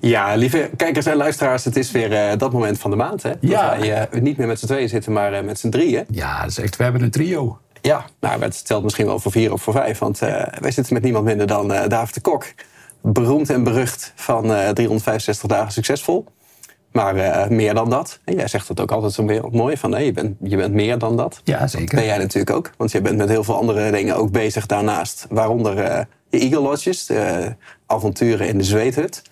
Ja, lieve kijkers en luisteraars, het is weer uh, dat moment van de maand. Hè? Ja. Dat wij uh, niet meer met z'n tweeën zitten, maar uh, met z'n drieën. Ja, dat is echt, we hebben een trio. Ja, nou, het stelt misschien wel voor vier of voor vijf. Want wij zitten met niemand minder dan David de Kok. Beroemd en berucht van 365 dagen succesvol. Maar meer dan dat. En jij zegt het ook altijd zo mooi, van nee, je, bent, je bent meer dan dat. Ja, zeker. Dat ben jij natuurlijk ook. Want je bent met heel veel andere dingen ook bezig daarnaast. Waaronder je Eagle Lodges, de avonturen in de zweethut.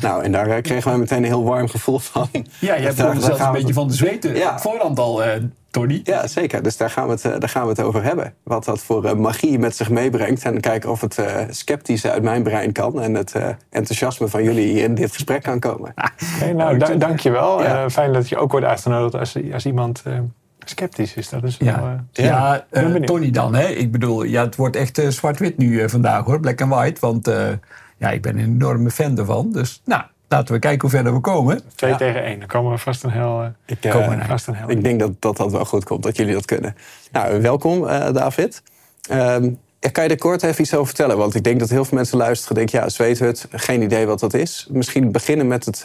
Nou, en daar kregen wij meteen een heel warm gevoel van. Ja, je hebt er zelfs een beetje van de zweten ja. voorhand al, uh, Tony. Ja, zeker. Dus daar gaan, we het, daar gaan we het over hebben. Wat dat voor uh, magie met zich meebrengt. En kijken of het uh, sceptische uit mijn brein kan. En het enthousiasme van jullie in dit gesprek kan komen. Hey, nou, da dank je wel. Ja. fijn dat je ook wordt uitgenodigd als, als iemand sceptisch is. Dat is ja, wel, uh, ja, ja uh, Tony dan. Hè? Ik bedoel, ja, het wordt echt uh, zwart-wit nu vandaag hoor, black and white. Want ja, ik ben een enorme fan ervan. Dus nou, laten we kijken hoe verder we komen. Twee ja. tegen één, dan komen we vast een heel... ik, vast een heel ik denk dat, dat dat wel goed komt, dat jullie dat kunnen. Nou, welkom David. Um, kan je er kort even iets over vertellen? Want ik denk dat heel veel mensen luisteren en denken... ja, zweethut, geen idee wat dat is. Misschien beginnen met het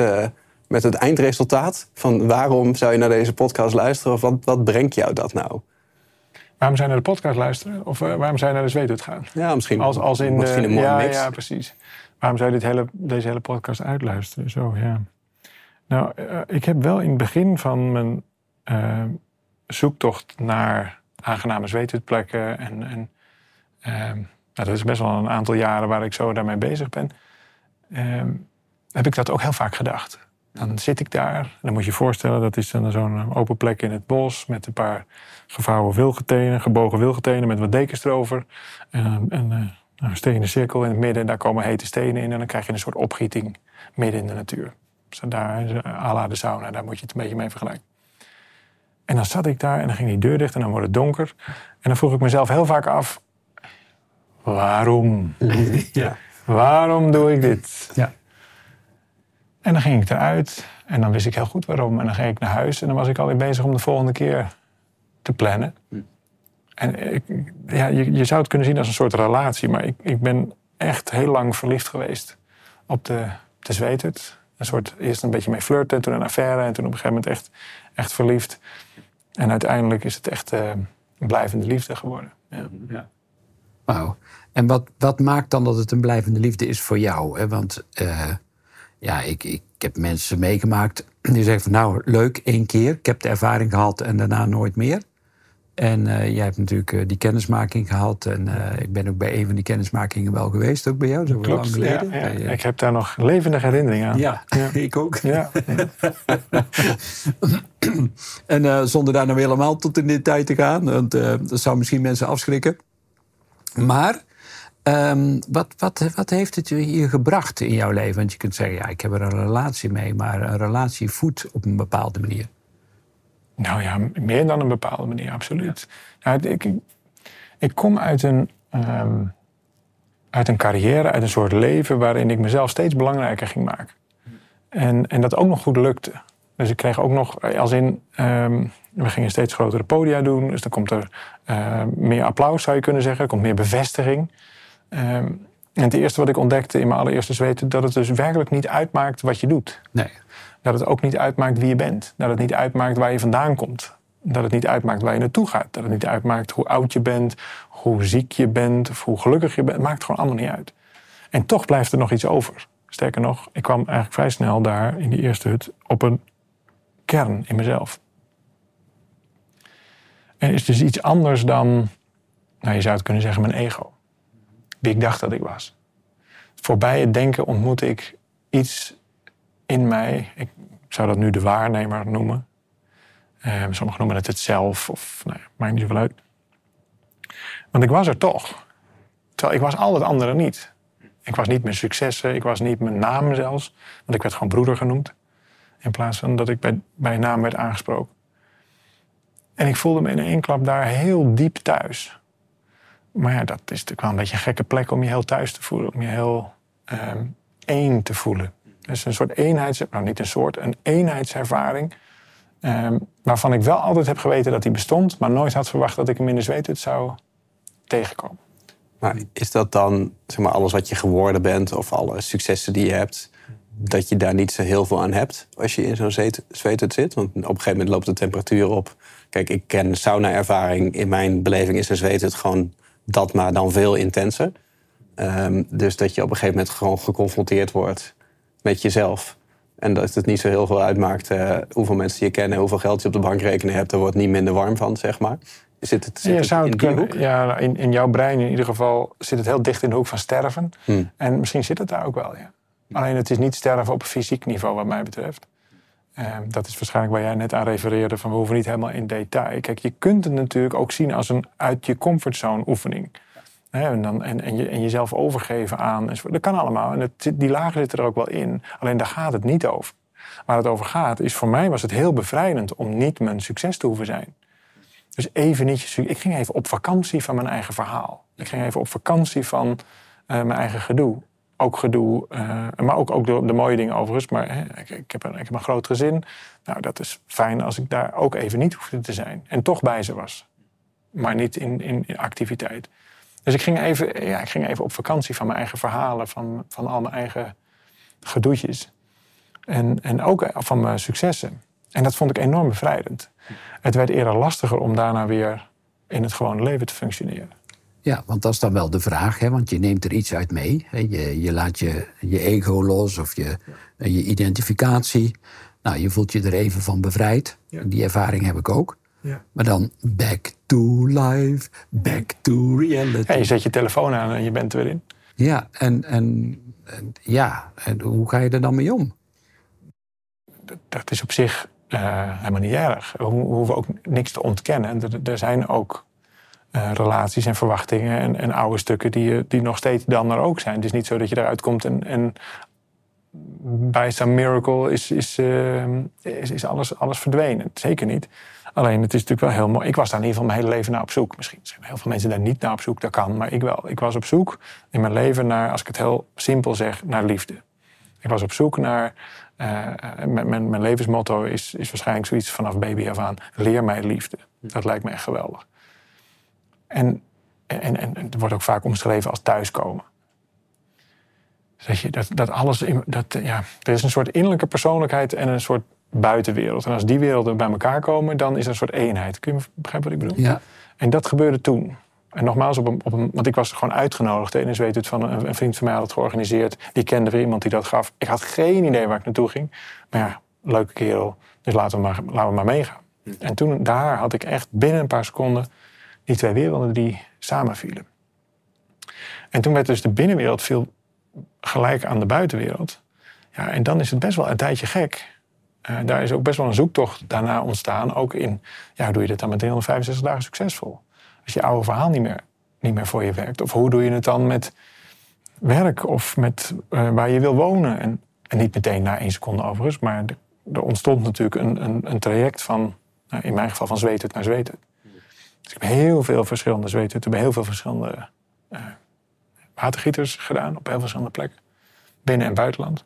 met het eindresultaat. Van waarom zou je naar deze podcast luisteren? Of wat, wat brengt jou dat nou? Waarom je naar de podcast luisteren? Of uh, waarom zou je naar de zweethut gaan? Ja, misschien, als, als in misschien een mooie ja, mix. Ja, precies. Waarom zou je dit hele, deze hele podcast uitluisteren? Zo, ja. Nou, uh, ik heb wel in het begin van mijn zoektocht naar aangename zweethutplekken... en, en nou, dat is best wel een aantal jaren waar ik zo daarmee bezig ben... heb ik dat ook heel vaak gedacht. Dan zit ik daar. Dan moet je je voorstellen, dat is dan zo'n open plek in het bos met een paar gevouwen wilgetenen, gebogen wilgetenen met wat dekens erover. En, en uh, een stenen cirkel in het midden, daar komen hete stenen in en dan krijg je een soort opgieting midden in de natuur. Dus daar, à la de sauna, daar moet je het een beetje mee vergelijken. En dan zat ik daar en dan ging die deur dicht en dan wordt het donker. En dan vroeg ik mezelf heel vaak af, waarom? Ja. Waarom doe ik dit? Ja. En dan ging ik eruit en dan wist ik heel goed waarom. En dan ging ik naar huis en dan was ik alweer bezig om de volgende keer te plannen. En ik, ja, je, je zou het kunnen zien als een soort relatie, maar ik, ik ben echt heel lang verliefd geweest op de, de zweethut. Een soort, eerst een beetje mee flirten, en toen een affaire en toen op een gegeven moment echt, echt verliefd. En uiteindelijk is het echt uh, een blijvende liefde geworden. Ja. ja. Wauw. En wat, wat maakt dan dat het een blijvende liefde is voor jou? Hè? Want uh, ja, ik, ik, heb mensen meegemaakt die zeggen van nou leuk, één keer. Ik heb de ervaring gehad en daarna nooit meer. En uh, jij hebt natuurlijk uh, die kennismaking gehad. En uh, ik ben ook bij een van die kennismakingen wel geweest, ook bij jou, zo Klopt, lang geleden. Ja, ja. Ik heb daar nog levendige herinneringen aan. Ja, ik ook. Ja. en zonder daar nou helemaal tot in detail te gaan, want dat zou misschien mensen afschrikken. Maar Um, wat, wat, wat heeft het je gebracht in jouw leven? Want je kunt zeggen, ja, ik heb er een relatie mee, maar een relatie voedt op een bepaalde manier. Nou ja, meer dan een bepaalde manier, absoluut. Ja. Nou, ik, ik kom uit een, um, uit een carrière, uit een soort leven waarin ik mezelf steeds belangrijker ging maken. En, en dat ook nog goed lukte. Dus ik kreeg ook nog, als in, um, we gingen steeds grotere podia doen. Dus dan komt er uh, meer applaus, zou je kunnen zeggen. Er komt meer bevestiging. Um, en het eerste wat ik ontdekte in mijn allereerste zweten, dat het dus werkelijk niet uitmaakt wat je doet. Nee. Dat het ook niet uitmaakt wie je bent. Dat het niet uitmaakt waar je vandaan komt. Dat het niet uitmaakt waar je naartoe gaat. Dat het niet uitmaakt hoe oud je bent, hoe ziek je bent of hoe gelukkig je bent. Het maakt gewoon allemaal niet uit. En toch blijft er nog iets over. Sterker nog, ik kwam eigenlijk vrij snel daar in die eerste hut op een kern in mezelf. En is dus iets anders dan, nou je zou het kunnen zeggen, mijn ego wie ik dacht dat ik was. Voorbij het denken ontmoette ik iets in mij. Ik zou dat nu de waarnemer noemen. Uh, sommigen noemen het het zelf, of nou maakt niet zoveel uit. Want ik was er toch. Terwijl ik was al het andere niet. Ik was niet mijn successen, ik was niet mijn naam zelfs. Want ik werd gewoon broeder genoemd. In plaats van dat ik bij, bij naam werd aangesproken. En ik voelde me in één klap daar heel diep thuis. Maar ja, dat is natuurlijk wel een beetje een gekke plek om je heel thuis te voelen. Om je heel um, één te voelen. Dus een soort eenheids... Nou, niet een soort, een eenheidservaring. Um, waarvan ik wel altijd heb geweten dat die bestond... maar nooit had verwacht dat ik hem in de zweethut zou tegenkomen. Maar is dat dan zeg maar, alles wat je geworden bent... of alle successen die je hebt... dat je daar niet zo heel veel aan hebt als je in zo'n zweethut zit. Want op een gegeven moment loopt de temperatuur op. Kijk, ik ken sauna-ervaring. In mijn beleving is een zweethut gewoon dat, maar dan veel intenser. Um, dus dat je op een gegeven moment gewoon geconfronteerd wordt met jezelf. En dat het niet zo heel veel uitmaakt uh, hoeveel mensen je kennen, hoeveel geld je op de bankrekening hebt. Daar wordt niet minder warm van, zeg maar. Zit het, zit je zou het in kunnen, hoek? Ja, in, in jouw brein in ieder geval zit het heel dicht in de hoek van sterven. Hmm. En misschien zit het daar ook wel, ja. Alleen het is niet sterven op fysiek niveau, wat mij betreft. Ehm, dat is waarschijnlijk waar jij net aan refereerde, van we hoeven niet helemaal in detail. Kijk, je kunt het natuurlijk ook zien als een uit je comfortzone oefening. en, dan, en, en, je, en jezelf overgeven aan. Dat kan allemaal. En het, die lagen zitten er ook wel in. Alleen daar gaat het niet over. Waar het over gaat, is voor mij was het heel bevrijdend om niet mijn succes te hoeven zijn. Dus even niet. Ik ging even op vakantie van mijn eigen verhaal. Ik ging even op vakantie van eh, mijn eigen gedoe ook gedoe, uh, maar ook, ook de, mooie dingen overigens. Maar hè, ik, ik, heb een, ik heb een groot gezin. Nou, dat is fijn als ik daar ook even niet hoefde te zijn. En toch bij ze was. Maar niet in, in, activiteit. Dus ik ging, even, ja, ik ging even op vakantie van mijn eigen verhalen, van, van al mijn eigen gedoetjes. En, en ook van mijn successen. En dat vond ik enorm bevrijdend. Het werd eerder lastiger om daarna weer in het gewone leven te functioneren. Ja, want dat is dan wel de vraag, hè? want je neemt er iets uit mee. Hè? Je, je laat je, je ego los of je, je identificatie. Nou, je voelt je er even van bevrijd. Die ervaring heb ik ook. Ja. Maar dan back to life, back to reality. Ja, je zet je telefoon aan en je bent er weer in. Ja, en, en, en ja, en hoe ga je er dan mee om? Dat, is op zich uh, helemaal niet erg. We hoeven ook niks te ontkennen. Er, er zijn ook uh, relaties en verwachtingen en, en, oude stukken die, die nog steeds dan er ook zijn. Het is niet zo dat je eruit komt en, en bij some miracle is, is, uh, is, is, alles, alles verdwenen. Zeker niet. Alleen het is natuurlijk wel heel mooi. Ik was daar in ieder geval mijn hele leven naar op zoek. Misschien zijn heel veel mensen daar niet naar op zoek, dat kan. Maar ik wel. Ik was op zoek in mijn leven naar, als ik het heel simpel zeg, naar liefde. Ik was op zoek naar. Mijn, mijn, levensmotto is, is waarschijnlijk zoiets vanaf baby af aan: leer mij liefde. Dat lijkt me echt geweldig. En, en, en het wordt ook vaak omschreven als thuiskomen. Dat, je, dat, dat alles, dat, ja, er is een soort innerlijke persoonlijkheid en een soort buitenwereld. En als die werelden bij elkaar komen, dan is er een soort eenheid. Kun je begrijpen wat ik bedoel? Ja. En dat gebeurde toen. En nogmaals, op een, op een, want ik was gewoon uitgenodigd. En weet het van een, een, vriend van mij had het georganiseerd. Die kende weer iemand die dat gaf. Ik had geen idee waar ik naartoe ging. Maar ja, leuke kerel. Dus laten we maar, laten we maar meegaan. En toen, daar had ik echt binnen een paar seconden die twee werelden die samenvielen. En toen werd dus de binnenwereld veel gelijk aan de buitenwereld. Ja, en dan is het best wel een tijdje gek. Uh, daar is ook best wel een zoektocht daarna ontstaan. Ook in, ja, hoe doe je dit dan met 365 dagen succesvol? Als je oude verhaal niet meer, niet meer voor je werkt. Of hoe doe je het dan met werk of met uh, waar je wil wonen? En, en, niet meteen na één seconde overigens. Maar er ontstond natuurlijk een, een, een traject van, nou, in mijn geval van zweethut naar zweethut. Dus ik heb heel veel verschillende zweethutten bij heel veel verschillende uh, watergieters gedaan. Op heel veel verschillende plekken. Binnen- en buitenland.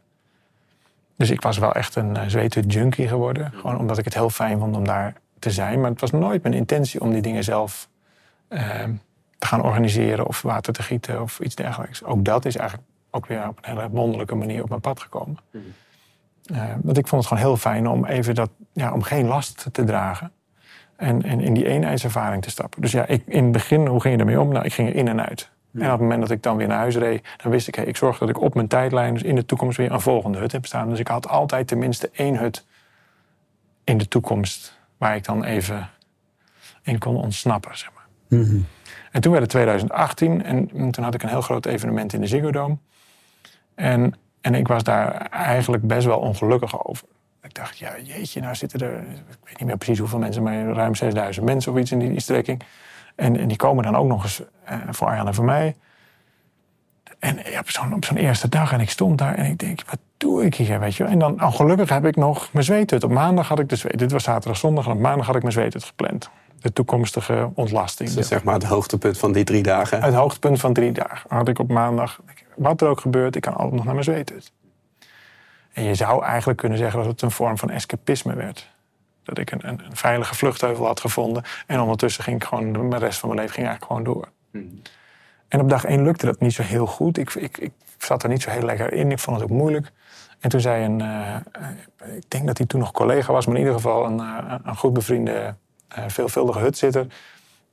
Dus ik was wel echt een uh, zweethut junkie geworden. Gewoon omdat ik het heel fijn vond om daar te zijn. Maar het was nooit mijn intentie om die dingen zelf uh, te gaan organiseren. Of water te gieten of iets dergelijks. Ook dat is eigenlijk ook weer op een hele wonderlijke manier op mijn pad gekomen. Mm. want ik vond het gewoon heel fijn om even dat, ja, om geen last te dragen. En, en in die eenheidservaring te stappen. Dus ja, ik, in het begin, hoe ging je ermee om? Nou, ik ging er in en uit. En op het moment dat ik dan weer naar huis reed, dan wist ik, hey, ik zorg dat ik op mijn tijdlijn, dus in de toekomst weer een volgende hut heb staan. Dus ik had altijd tenminste één hut in de toekomst waar ik dan even in kon ontsnappen, zeg maar. Mhm. En toen werd het 2018 en toen had ik een heel groot evenement in de Ziggo Dome. En, en ik was daar eigenlijk best wel ongelukkig over. Ik dacht, ja, jeetje, nou zitten er, ik weet niet meer precies hoeveel mensen, maar ruim 6000 mensen of iets in die, strekking. En, en, die komen dan ook nog eens uh, voor Arjan en voor mij. En ja, op zo'n eerste dag en ik stond daar en ik denk, wat doe ik hier, weet je En dan, oh, gelukkig heb ik nog mijn zweethut. Op maandag had ik de zweet. Dit was zaterdag, zondag en op maandag had ik mijn zweethut gepland. De toekomstige ontlasting. Dus zeg maar het hoogtepunt van die drie dagen? Het hoogtepunt van drie dagen. Had ik op maandag, wat er ook gebeurt, ik kan altijd nog naar mijn zweethut. En je zou eigenlijk kunnen zeggen dat het een vorm van escapisme werd. Dat ik een, een, een veilige vluchtheuvel had gevonden. En ondertussen ging ik gewoon, de rest van mijn leven ging eigenlijk gewoon door. Hmm. En op dag één lukte dat niet zo heel goed. Ik, ik, ik zat er niet zo heel lekker in. Ik vond het ook moeilijk. En toen zei een, uh, ik denk dat hij toen nog collega was, maar in ieder geval een, uh, een goed bevriende, uh, veelvuldige hutzitter.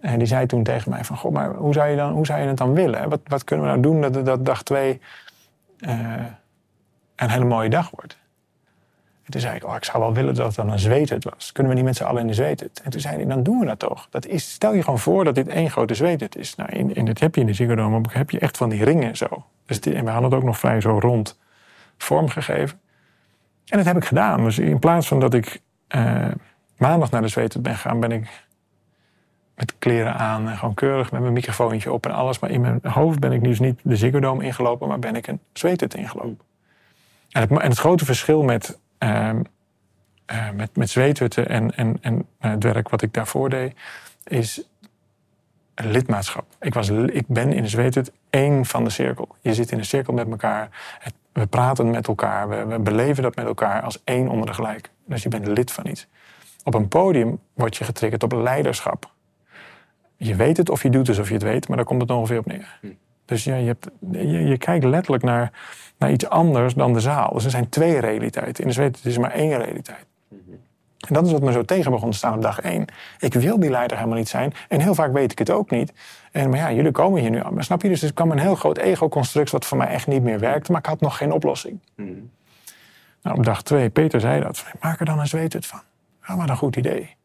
En die zei toen tegen mij van, goh, maar hoe zou je, dan, hoe zou je het dan willen? Wat, wat kunnen we nou doen dat, dat dag twee een hele mooie dag wordt? En toen zei ik, oh, ik zou wel willen dat het dan een zweethut was. Kunnen we niet met z'n allen in de zweethut? En toen zei hij, dan doen we dat toch. Dat is, stel je gewoon voor dat dit één grote zweethut is. Nou, in, in dit heb je in de Ziggo heb je echt van die ringen zo. Dus die, en we hadden het ook nog vrij zo rond vormgegeven. En dat heb ik gedaan. Dus in plaats van dat ik uh, maandag naar de zweethut ben gegaan, ben ik met kleren aan en gewoon keurig met mijn microfoontje op en alles. Maar in mijn hoofd ben ik nu dus niet de Ziggo ingelopen, maar ben ik een zweethut ingelopen. En het, grote verschil met uh, met, met zweethutten en, en, en het werk wat ik daarvoor deed, is een lidmaatschap. Ik, was, ik ben in de zweethut één van de cirkel. Je zit in een cirkel met elkaar. We praten met elkaar. We, we, beleven dat met elkaar als één onder de gelijk. Dus je bent lid van iets. Op een podium word je getriggerd op leiderschap. Je weet het of je doet alsof je het weet, maar daar komt het ongeveer op neer. Dus ja, je, hebt, je, je, kijkt letterlijk naar, naar iets anders dan de zaal. Dus er zijn twee realiteiten. In de zweet is er maar één realiteit. En dat is wat me zo tegen begon te staan op dag één. Ik wil die leider helemaal niet zijn. En heel vaak weet ik het ook niet. En, maar ja, jullie komen hier nu aan. Maar snap je? Dus er kwam een heel groot ego-construct... wat voor mij echt niet meer werkte. Maar ik had nog geen oplossing. Nou, op dag twee, Peter zei dat. Maak er dan een zweethut van. Ja, maar een goed idee.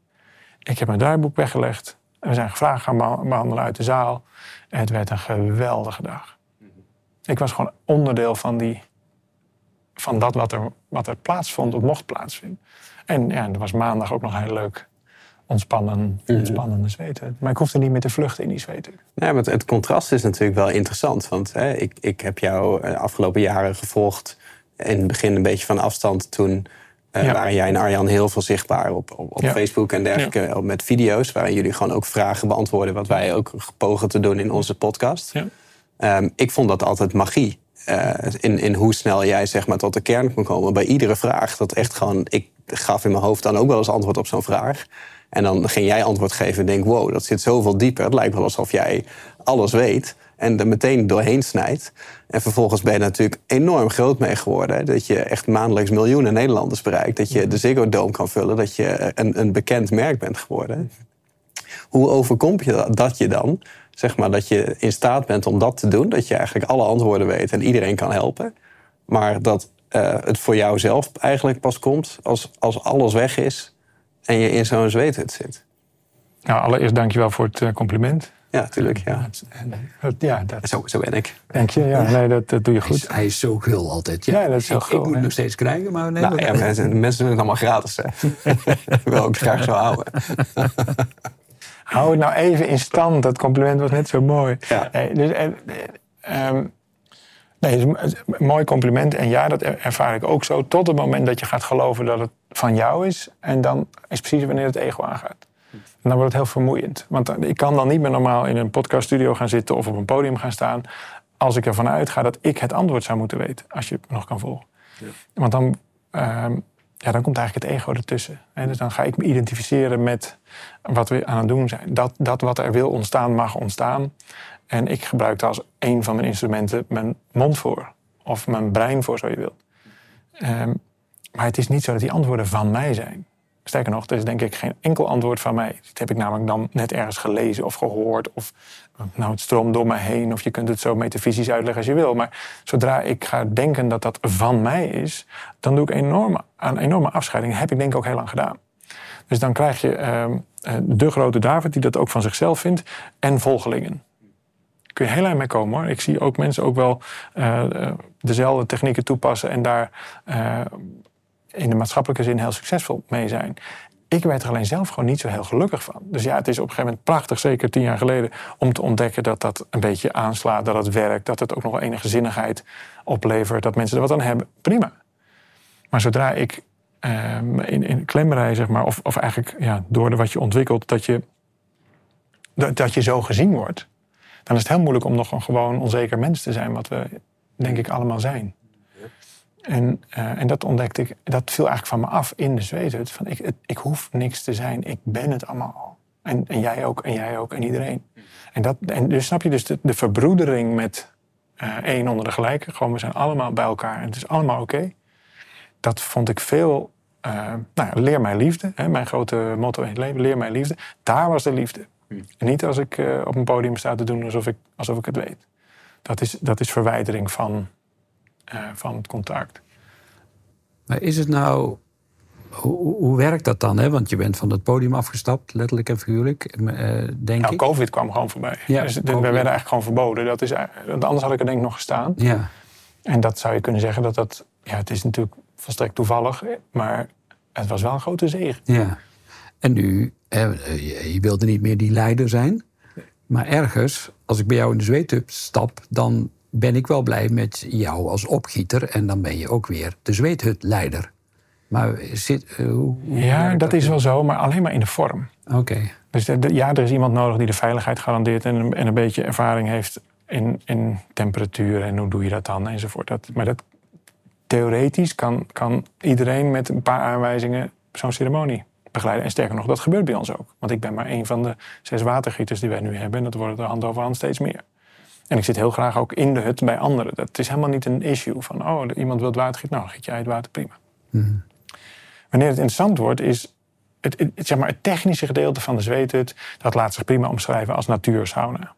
Ik heb mijn draaiboek weggelegd. En we zijn gevraagd gaan behandelen uit de zaal. Het werd een geweldige dag. Ik was gewoon onderdeel van, die, van dat wat er, wat er plaatsvond of mocht plaatsvinden. En ja, er was maandag ook nog heel leuk ontspannen, mhm. ontspannende zweten. Maar ik hoefde niet meer te vluchten in die zweten. Nee, maar het, contrast is natuurlijk wel interessant. Want hè, ik, ik heb jou de eh, afgelopen jaren gevolgd. In het begin een beetje van afstand. Toen uh, waren jij en Arjan heel veel zichtbaar op, op, op Facebook en dergelijke. Ja. Met video's waarin jullie gewoon ook vragen beantwoorden. Wat wij ook pogen te doen in onze podcast. Um, ik vond dat altijd magie. Uh, in, in hoe snel jij zeg maar, tot de kern kon komen bij iedere vraag. Dat echt gewoon, ik gaf in mijn hoofd dan ook wel eens antwoord op zo'n vraag. En dan ging jij antwoord geven en denk, wow, dat zit zoveel dieper. Het lijkt wel alsof jij alles weet en er meteen doorheen snijdt. En vervolgens ben je natuurlijk enorm groot mee geworden. Dat je echt maandelijks miljoenen Nederlanders bereikt. Dat je de Ziggo Dome kan vullen. Dat je een, een bekend merk bent geworden. Hoe overkomt je dat je dan? Zeg maar dat je in staat bent om dat te doen. Dat je eigenlijk alle antwoorden weet en iedereen kan helpen. Maar dat uh, het voor jou zelf eigenlijk pas komt als, als alles weg is en je in zo'n zweethut zit. Nou, allereerst dankjewel voor het eh, compliment. Ja, natuurlijk. Ja. Ja, dat... zo, zo ben ik. Dank je. Ja, nee, dat, dat doe je goed. Hij is, zo gul altijd. Ja, dat is zo ik, ik moet hem nog steeds krijgen, maar nee. Nou, ja, mensen, mensen doen het allemaal gratis. Hè. wil ik graag zo houden. Hou het nou even in stand. Dat compliment was net zo mooi. Ja. Nee, dus, eh, um, Nee, het is een mooi compliment. En ja, dat ervaar ik ook zo. Tot het moment dat je gaat geloven dat het van jou is. En dan is precies wanneer het ego aangaat. En dan wordt het heel vermoeiend. Want ik kan dan niet meer normaal in een podcaststudio gaan zitten of op een podium gaan staan. Als ik ervan uitga dat ik het antwoord zou moeten weten. Als je het nog kan volgen. Ja. Want dan, uh, ja, dan komt eigenlijk het ego ertussen. En dus dan ga ik me identificeren met wat we aan het doen zijn. Dat, dat wat er wil ontstaan, mag ontstaan. En ik gebruik daar als een van mijn instrumenten mijn mond voor. Of mijn brein voor, zo je wilt. Um, maar het is niet zo dat die antwoorden van mij zijn. Sterker nog, er is denk ik geen enkel antwoord van mij. Dat heb ik namelijk dan net ergens gelezen of gehoord. Of nou, het stroomt door me heen. Of je kunt het zo metafysisch uitleggen als je wil. Maar zodra ik ga denken dat dat van mij is... dan doe ik enorme, een enorme afscheiding. heb ik denk ik ook heel lang gedaan. Dus dan krijg je uh, de grote David die dat ook van zichzelf vindt. En volgelingen kun je heel eind mee komen hoor. Ik zie ook mensen ook wel uh, dezelfde technieken toepassen en daar in de maatschappelijke zin heel succesvol mee zijn. Ik werd er alleen zelf gewoon niet zo heel gelukkig van. Dus ja, het is op een gegeven moment prachtig, zeker tien jaar geleden, om te ontdekken dat dat een beetje aanslaat, dat het werkt, dat het ook nog wel enige zinnigheid oplevert, dat mensen er wat aan hebben. Prima. Maar zodra ik uh, in, in klemmerij, zeg maar, of, of eigenlijk ja, door de wat je ontwikkelt, dat je, dat, dat je zo gezien wordt, dan is het heel moeilijk om nog een gewoon onzeker mens te zijn, wat we denk ik allemaal zijn. En, uh, en dat ontdekte ik, dat viel eigenlijk van me af in de zweethut. Van ik, ik hoef niks te zijn, ik ben het allemaal al. En, en jij ook, en jij ook, en iedereen. En, dat, en dus snap je dus de, de verbroedering met uh, één onder de gelijke. Gewoon, we zijn allemaal bij elkaar en het is allemaal oké. Okay. dat vond ik veel. Uh, nou ja, leer mij liefde. Hè, mijn grote motto in het leven: leer mij liefde. Daar was de liefde. Hmm. En niet als ik op een podium sta te doen alsof ik, alsof ik het weet. Dat is, dat is verwijdering van, uh, van het contact. Maar is het nou hoe, hoe, werkt dat dan? Hè? Want je bent van het podium afgestapt, letterlijk en figuurlijk, uh, denk nou, ik. COVID kwam gewoon voorbij. Ja, dus we werden eigenlijk gewoon verboden. Dat is, anders had ik er denk ik nog gestaan. Ja. En dat zou je kunnen zeggen dat dat... Ja, het is natuurlijk volstrekt toevallig, maar het was wel een grote zegen. Ja. En nu, je wilde niet meer die leider zijn. Maar ergens, als ik bij jou in de zweetup stap, dan ben ik wel blij met jou als opgieter. En dan ben je ook weer de zweethutleider. Maar zit, uh, hoe, ja, dat, is wel zo, maar alleen maar in de vorm. Oké. Dus ja, er is iemand nodig die de veiligheid garandeert en, en een beetje ervaring heeft in, in temperatuur en hoe doe je dat dan enzovoort. Dat, maar dat, theoretisch kan, kan iedereen met een paar aanwijzingen zo'n ceremonie begeleiden. En sterker nog, dat gebeurt bij ons ook. Want ik ben maar een van de zes watergieters die wij nu hebben. En dat worden er hand over hand steeds meer. En ik zit heel graag ook in de hut bij anderen. Dat is helemaal niet een issue van, oh, iemand wil het water gieten. Nou, giet jij het water, prima. Mm Wanneer het interessant wordt, is het, het, zeg maar, het technische gedeelte van de zweethut. Dat laat zich prima omschrijven als natuursauna.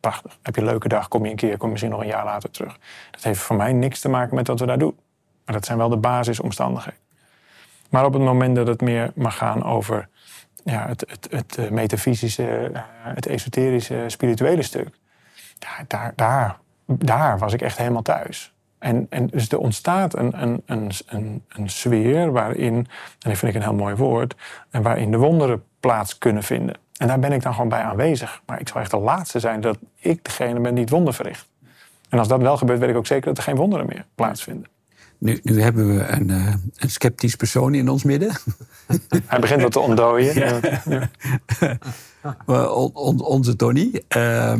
Prachtig. Heb je een leuke dag, kom je een keer, kom je misschien nog een jaar later terug. Dat heeft voor mij niks te maken met wat we daar doen. Maar dat zijn wel de basisomstandigheden. Maar op het moment dat het meer mag gaan over ja, het, het, het eh, metafysische, eh, het esoterische, spirituele stuk. Ja, daar, daar, daar was ik echt helemaal thuis. En, en dus er ontstaat een, een, een, een, een sfeer waarin, en dat vind ik een heel mooi woord, en waarin de wonderen plaats kunnen vinden. En daar ben ik dan gewoon bij aanwezig. Maar ik zal echt de laatste zijn dat ik degene ben die het wonder verricht. En als dat wel gebeurt, weet ik ook zeker dat er geen wonderen meer plaatsvinden. Nu, nu hebben we een, uh, een sceptisch persoon in ons midden. Hij begint wat te ontdooien. Ja. Ja. on, onze Tony. Uh,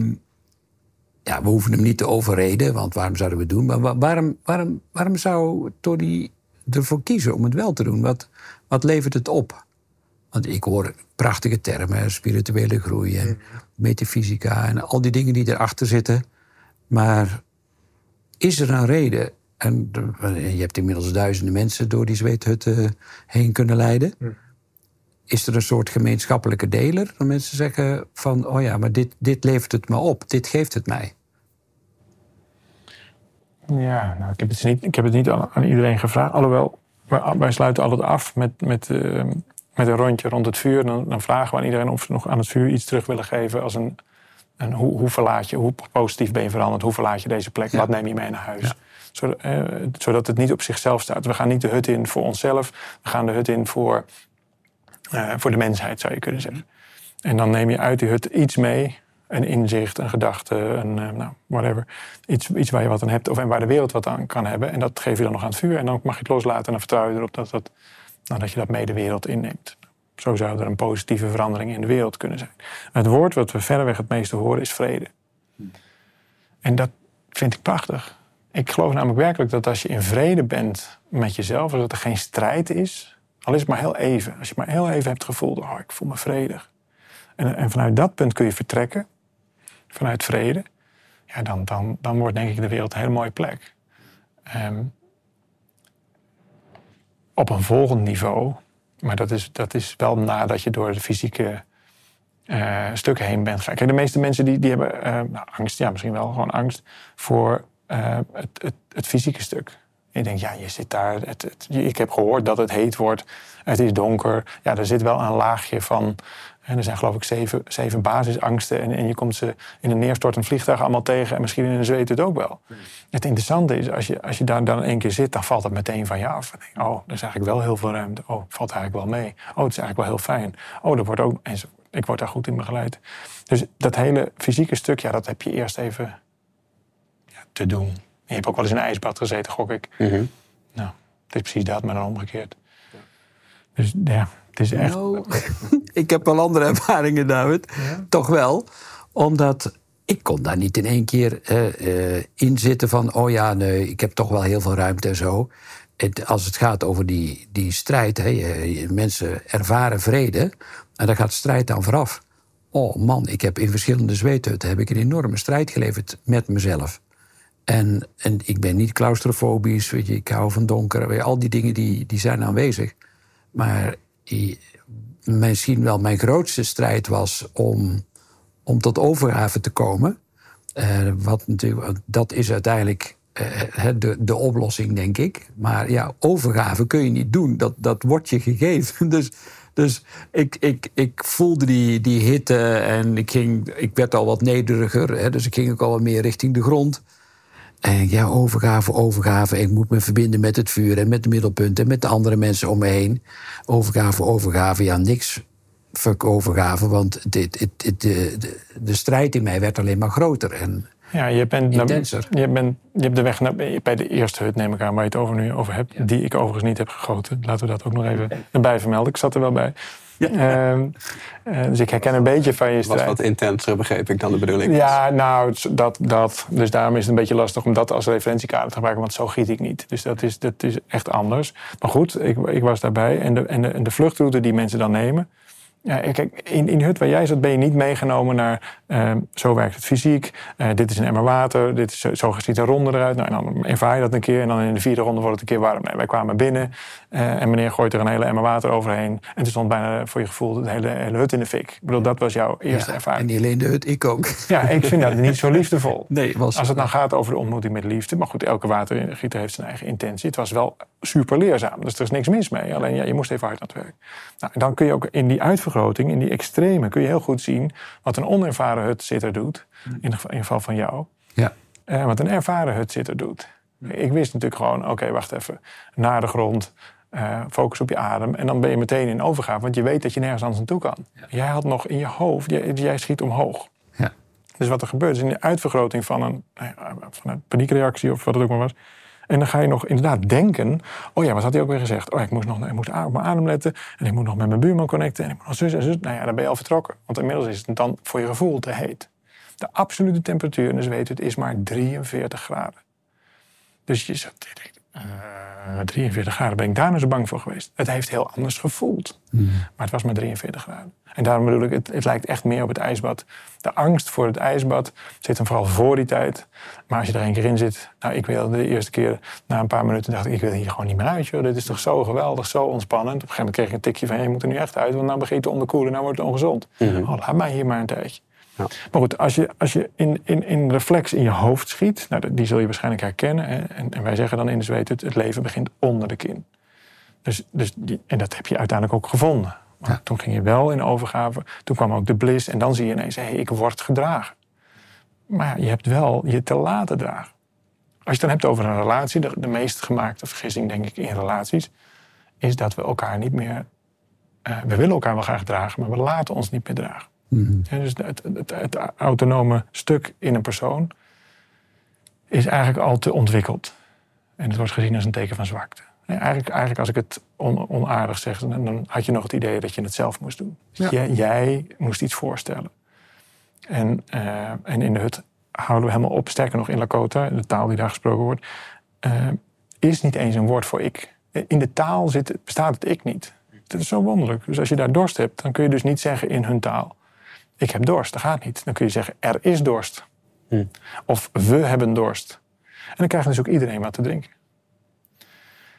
ja, we hoeven hem niet te overreden, want waarom zouden we het doen? Maar waarom, waarom, waarom zou Tony ervoor kiezen om het wel te doen? Wat, wat levert het op? Want ik hoor prachtige termen, spirituele groei en mhm. metafysica en al die dingen die erachter zitten. Maar is er een reden? En je hebt inmiddels duizenden mensen door die zweethutten heen kunnen leiden. Mhm. Is er een soort gemeenschappelijke deler? Dat mensen zeggen van, oh ja, maar dit, dit levert het me op, dit geeft het mij. Ja, nou, ik, heb het niet, ik heb het niet aan, iedereen gevraagd. Alhoewel, wij, sluiten altijd af met, met, uh, met een rondje rond het vuur. Dan, dan, vragen we aan iedereen of ze nog aan het vuur iets terug willen geven. Als een, een hoe, hoe verlaat je, hoe positief ben je veranderd? Hoe verlaat je deze plek? Wat neem je mee naar huis? Zodat, eh, zodat het niet op zichzelf staat. We gaan niet de hut in voor onszelf. We gaan de hut in voor, uh, voor de mensheid, zou je kunnen zeggen. En dan neem je uit die hut iets mee een inzicht, een gedachte, een uh, nou, whatever. Iets, iets waar je wat aan hebt of en waar de wereld wat aan kan hebben. En dat geef je dan nog aan het vuur. En dan mag je het loslaten en dan vertrouw je erop dat, dat, nou, dat je dat mee de wereld inneemt. Zo zou er een positieve verandering in de wereld kunnen zijn. Het woord wat we verreweg het meeste horen is vrede. En dat vind ik prachtig. Ik geloof namelijk werkelijk dat als je in vrede bent met jezelf, dat er geen strijd is, al is het maar heel even. Als je maar heel even hebt gevoeld, oh, ik voel me vredig. En, en vanuit dat punt kun je vertrekken vanuit vrede, ja, dan, dan, dan wordt denk ik de wereld een hele mooie plek. Um, op een volgend niveau, maar dat is, dat is wel nadat je door de fysieke uh, stukken heen bent gegaan. Kijk, de meeste mensen die, die hebben uh, nou, angst, ja, misschien wel gewoon angst voor uh, het, het, het, fysieke stuk. je denkt, ja, je zit daar, het, ik heb gehoord dat het heet wordt, het is donker. Ja, er zit wel een laagje van en er zijn geloof ik zeven, zeven basisangsten. En, en je komt ze in een neerstortend vliegtuig allemaal tegen. En misschien in een zweet het ook wel. Het interessante is, als je, als je daar dan één keer zit, dan valt het meteen van je af. oh, er is eigenlijk wel heel veel ruimte. Oh, het valt eigenlijk wel mee. Oh, het is eigenlijk wel heel fijn. Oh, er wordt ook. Enzovoort. Ik word daar goed in begeleid. Dus dat hele fysieke stuk, ja, dat heb je eerst even ja, te doen. je hebt ook wel eens in een ijsbad gezeten, gok ik. Mhm. Nou, het is precies dat, maar dan omgekeerd. Dus ja, is echt... Nou, ik heb wel andere ervaringen, David. Toch wel. Omdat ik kon daar niet in één keer uh, uh, in zitten van... oh ja, nee, ik heb toch wel heel veel ruimte en zo. Het, als het gaat over die, die strijd, hè, mensen ervaren vrede... en daar gaat strijd dan vooraf. Oh man, ik heb in verschillende zweethutten heb ik een enorme strijd geleverd met mezelf. En, en ik ben niet claustrofobisch, weet je, ik hou van donker. Weet je, al die dingen die, die zijn aanwezig. Maar misschien wel mijn grootste strijd was om, om tot overgave te komen. Uh, wat natuurlijk, dat is uiteindelijk uh, de, de oplossing, denk ik. Maar ja, overgave kun je niet doen. Dat, dat wordt je gegeven. Dus, dus ik, ik, ik voelde die, die hitte en ik, ging, ik werd al wat nederiger. Hè, dus ik ging ook al wat meer richting de grond. En ja, overgave, overgave. Ik moet me verbinden met het vuur en met de middelpunten en met de andere mensen om me heen. Overgave, overgave. Ja, niks fuck overgave, want dit, dit, de, de, de, strijd in mij werd alleen maar groter en ja, je bent, intenser. je, bent, je hebt de weg naar, bij de eerste hut, neem ik aan, waar je het over nu over hebt, die ik overigens niet heb gegoten. Laten we dat ook nog even erbij vermelden. Ik zat er wel bij. Ja. Uh, dus ik herken een beetje van je strijd. was wat intenser, begreep ik dan de bedoeling. Ja, nou, dat, dat. Dus daarom is het een beetje lastig om dat als referentiekader te gebruiken, want zo giet ik niet. Dus dat is, dat is echt anders. Maar goed, ik, ik was daarbij. En de, en, de, en de vluchtroute die mensen dan nemen, ja, kijk, in, in de hut waar jij zat ben je niet meegenomen naar uh, zo werkt het fysiek. Uh, dit is een emmer water, dit is, zo ziet een ronde eruit. Nou, en dan ervaar je dat een keer en dan in de vierde ronde wordt het een keer warm. Nee, wij kwamen binnen uh, en meneer gooit er een hele emmer water overheen. En toen stond bijna voor je gevoel de hele, hele hut in de fik. Ik bedoel, dat was jouw eerste ervaring. En niet alleen de hut, ik ook. Ja, ik vind dat niet zo liefdevol. Nee, was, Als het nou gaat over de ontmoeting met liefde. Maar goed, elke watergieter heeft zijn eigen intentie. Het was wel super leerzaam, dus er is niks mis mee. Alleen ja, je moest even hard aan het werk. Nou, dan kun je ook in die uitvergroting, in die extreme, kun je heel goed zien wat een onervaren hutzitter doet. In het geval van jou. Ja. Uh, wat een ervaren hutzitter doet. Ik wist natuurlijk gewoon, oké, wacht even. Naar de grond, uh, focus op je adem. En dan ben je meteen in overgave, want je weet dat je nergens anders naartoe kan. Jij had nog in je hoofd, jij, jij schiet omhoog. Ja. Dus wat er gebeurt is in de uitvergroting van een, nou van een paniekreactie of wat het ook maar was en dan ga je nog inderdaad denken: oh ja, wat had hij ook weer gezegd? Oh, ik moest nog ik moest op mijn adem letten. En ik moet nog met mijn buurman connecten. En ik moet nog zus en zus. Nou ja, dan ben je al vertrokken. Want inmiddels is het dan voor je gevoel te heet. De absolute temperatuur, en dus weet het, is maar 43 graden. Dus je zat, uh, 43 graden, ben ik daar nou zo bang voor geweest? Het heeft heel anders gevoeld. Hmm. Maar het was maar 43 graden. En daarom bedoel ik, het, het, lijkt echt meer op het ijsbad. De angst voor het ijsbad zit hem vooral voor die tijd. Maar als je er een keer in zit... Nou, ik wil de eerste keer, na een paar minuten dacht ik... ik wil hier gewoon niet meer uit, joh. Dit is toch zo geweldig, zo ontspannend. Op een gegeven moment kreeg ik een tikje van... je moet er nu echt uit, want nou begint te onderkoelen... nou wordt het ongezond. Mm oh, laat mij hier maar een tijdje. Ja. Maar goed, als je, als je in, in, in reflex in je hoofd schiet... Nou, die zul je waarschijnlijk herkennen. En, en wij zeggen dan in de zweet... het, het leven begint onder de kin. Dus, dus die, en dat heb je uiteindelijk ook gevonden. Maar toen ging je wel in overgave. Toen kwam ook de bliss. En dan zie je ineens, hé, hey, ik word gedragen. Maar je hebt wel je te laten dragen. Als je het dan hebt over een relatie, de, de meest gemaakte vergissing, denk ik, in relaties, is dat we elkaar niet meer. Uh, we willen elkaar wel graag dragen, maar we laten ons niet meer dragen. Mm dus het, het, het, autonome stuk in een persoon is eigenlijk al te ontwikkeld. En het wordt gezien als een teken van zwakte. Eigenlijk, eigenlijk als ik het onaardig zeg, dan had je nog het idee dat je het zelf moest doen. Jij, jij, moest iets voorstellen. En, uh, en in de hut houden we helemaal op. Sterker nog, in Lakota, de taal die daar gesproken wordt, uh, is niet eens een woord voor ik. In de taal zit, bestaat het ik niet. Dat is zo wonderlijk. Dus als je daar dorst hebt, dan kun je dus niet zeggen in hun taal: Ik heb dorst. Dat gaat niet. Dan kun je zeggen: Er is dorst. Hm. Of we hebben dorst. En dan krijgt dus ook iedereen wat te drinken.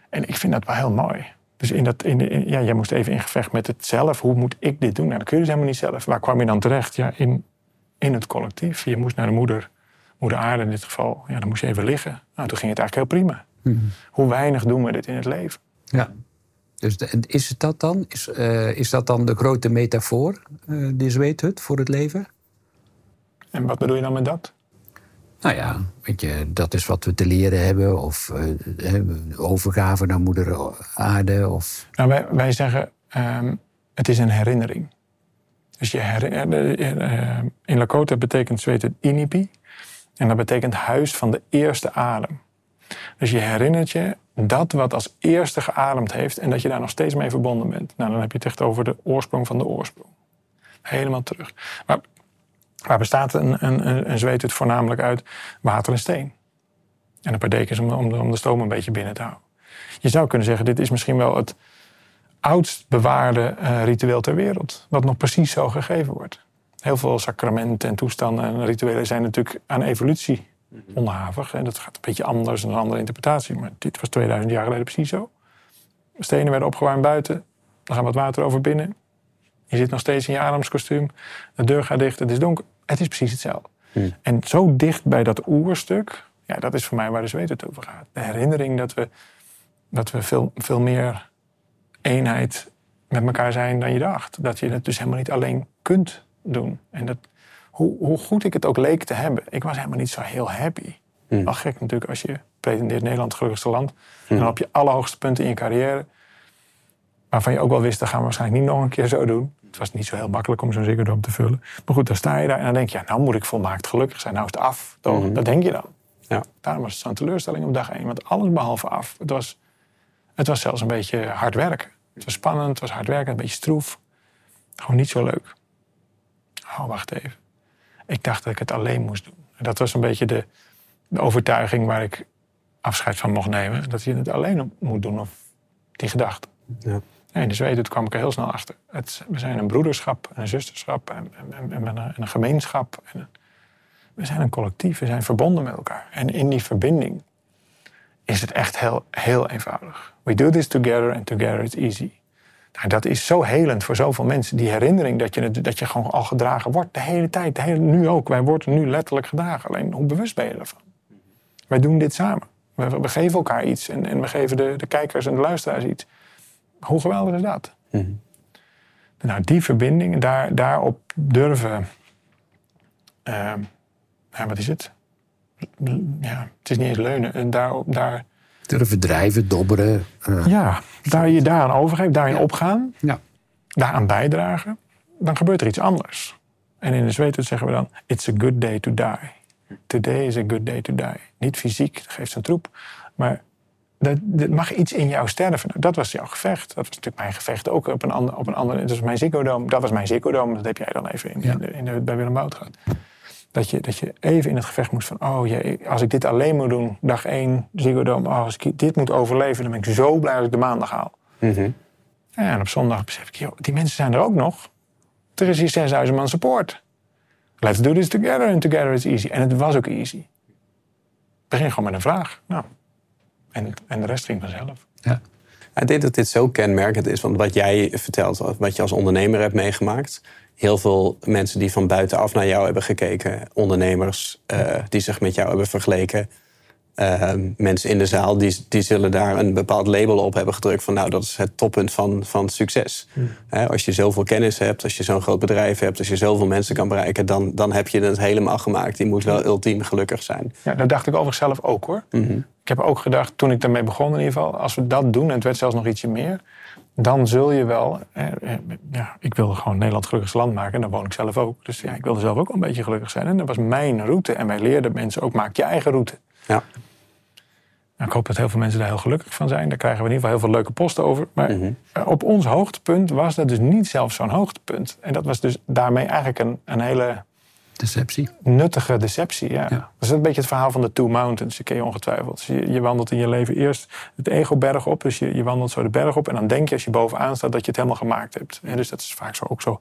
En ik vind dat wel heel mooi. Dus in dat, in, ja, jij moest even in gevecht met het zelf. Hoe moet ik dit doen? Nou, dat kun je dus helemaal niet zelf. Waar kwam je dan terecht? Ja, in, in het collectief. Je moest naar de moeder, moeder aarde in dit geval. Ja, dan moest je even liggen. Nou, toen ging het eigenlijk heel prima. Mhm. Hoe weinig doen we dit in het leven? Ja. Dus is het dat dan? Is, uh, is dat dan de grote metafoor, uh, de zweethut, voor het leven? En wat bedoel je dan met dat? Nou ja, weet je, dat is wat we te leren hebben. Of uh, overgave naar moeder aarde. Of... Nou, wij, wij zeggen, um, het is een herinnering. Dus je herinner, in Lakota betekent zweet het inipi. En dat betekent huis van de eerste adem. Dus je herinnert je dat wat als eerste geademd heeft... en dat je daar nog steeds mee verbonden bent. Nou, dan heb je het echt over de oorsprong van de oorsprong. Helemaal terug. Maar Waar bestaat een, een, een zweethut voornamelijk uit? Water en steen. En een paar dekens om, om, de stoom een beetje binnen te houden. Je zou kunnen zeggen, dit is misschien wel het oudst bewaarde uh, ritueel ter wereld. Wat nog precies zo gegeven wordt. Heel veel sacramenten en toestanden en rituelen zijn natuurlijk aan evolutie onderhavig. En dat gaat een beetje anders, een andere interpretatie. Maar dit was 2000 jaar geleden precies zo. Stenen werden opgewarmd buiten. Dan gaat wat water over binnen. Je zit nog steeds in je ademskostuum. De deur gaat dicht, het is donker. Het is precies hetzelfde. Hmm. En zo dicht bij dat oerstuk, ja, dat is voor mij waar de zweet het over gaat. De herinnering dat we, dat we veel, veel meer eenheid met elkaar zijn dan je dacht. Dat je het dus helemaal niet alleen kunt doen. En dat, hoe, hoe goed ik het ook leek te hebben, ik was helemaal niet zo heel happy. Hmm. Wel gek natuurlijk als je pretendeert Nederland het gelukkigste land. Hmm. Dan heb je alle hoogste punten in je carrière. Waarvan je ook wel wist, dat gaan we waarschijnlijk niet nog een keer zo doen. Het was niet zo heel makkelijk om zo'n Ziggo te vullen. Maar goed, dan sta je daar en dan denk je, ja, nou moet ik volmaakt gelukkig zijn. Nou is het af. Hmm. Dat denk je dan. Ja. Daarom was het zo'n teleurstelling op dag één. Want alles behalve af. Het was, het was zelfs een beetje hard werken. Het was spannend, het was hard werken, een beetje stroef. Gewoon niet zo leuk. Oh, wacht even. Ik dacht dat ik het alleen moest doen. En dat was een beetje de, de overtuiging waar ik afscheid van mocht nemen. Dat je het alleen moet doen, of die gedachte. Ja. En in de Zweden kwam ik er heel snel achter. Het, we zijn een broederschap, een zusterschap en, en, en, en een, gemeenschap. En we zijn een collectief, we zijn verbonden met elkaar. En in die verbinding is het echt heel, heel eenvoudig. We do this together and together it's easy. Nou, dat is zo helend voor zoveel mensen. Die herinnering dat je, dat je gewoon al gedragen wordt de hele tijd. De hele, nu ook. Wij worden nu letterlijk gedragen. Alleen hoe bewust ben je ervan? Wij doen dit samen. We, we geven elkaar iets. En, en we geven de, de, kijkers en de luisteraars iets. Hoe geweldig is dat? Mhm. Nou, die verbinding, daar, daarop durven. Uh, wat is het? Ja, het is niet eens leunen. En daar, daar Durven drijven, dobberen. Uh, ja, daar je daaraan overgeeft, daarin opgaan, ja. daaraan bijdragen, dan gebeurt er iets anders. En in de Zweedse zeggen we dan: It's a good day to die. Today is a good day to die. Niet fysiek, dat geeft een troep, maar dat, dat, mag iets in jou sterven. Dat was jouw gevecht. Dat was natuurlijk mijn gevecht ook op een ander. Op een ander dat was mijn zikkodoom. Dat was mijn zikkodoom. Dat heb jij dan even in, in, de, in de, bij Willem Bout gehad. Dat je, dat je even in het gevecht moest van... oh jee, als ik dit alleen moet doen, dag één, Ziggo oh, als ik dit moet overleven... dan ben ik zo blij als ik de maandag haal. Mhm. ja, en op zondag besef ik, joh, die mensen zijn er ook nog. Er is hier 6000 man support. Let's do this together and together is easy. En het was ook easy. Begin gewoon met een vraag. Nou, en, en de rest ging vanzelf. Ja. Ik denk dat dit zo kenmerkend is, want wat jij vertelt, wat je als ondernemer hebt meegemaakt, heel veel mensen die van buitenaf naar jou hebben gekeken, ondernemers uh, die zich met jou hebben vergeleken, uh, mensen in de zaal, die, die zullen daar een bepaald label op hebben gedrukt van nou, dat is het toppunt van, van succes. Hmm. als je zoveel kennis hebt, als je zo'n groot bedrijf hebt, als je zoveel mensen kan bereiken, dan, dan heb je het helemaal gemaakt. Die moet wel ultiem gelukkig zijn. Ja, dat dacht ik overigens zelf ook hoor. Mhm. Ik heb ook gedacht, toen ik daarmee begon in ieder geval, als we dat doen, en het werd zelfs nog ietsje meer, dan zul je wel. Eh, eh, ja, ik wilde gewoon Nederland gelukkigste land maken. En daar woon ik zelf ook. Dus ja, ik wilde zelf ook wel een beetje gelukkig zijn. En dat was mijn route. En wij leerden mensen ook: maak je eigen route. Ja. Nou, ik hoop dat heel veel mensen daar heel gelukkig van zijn. Daar krijgen we in ieder geval heel veel leuke posten over. Maar mhm. eh, op ons hoogtepunt was dat dus niet zelf zo'n hoogtepunt. En dat was dus daarmee eigenlijk een, een hele Deceptie. Nuttige deceptie, ja. Dat is een beetje het verhaal van de Two Mountains. Je ken je ongetwijfeld. Dus je, je, wandelt in je leven eerst het ego-berg op. Dus je, je wandelt zo de berg op. En dan denk je als je bovenaan staat dat je het helemaal gemaakt hebt. En dus dat is vaak zo ook zo,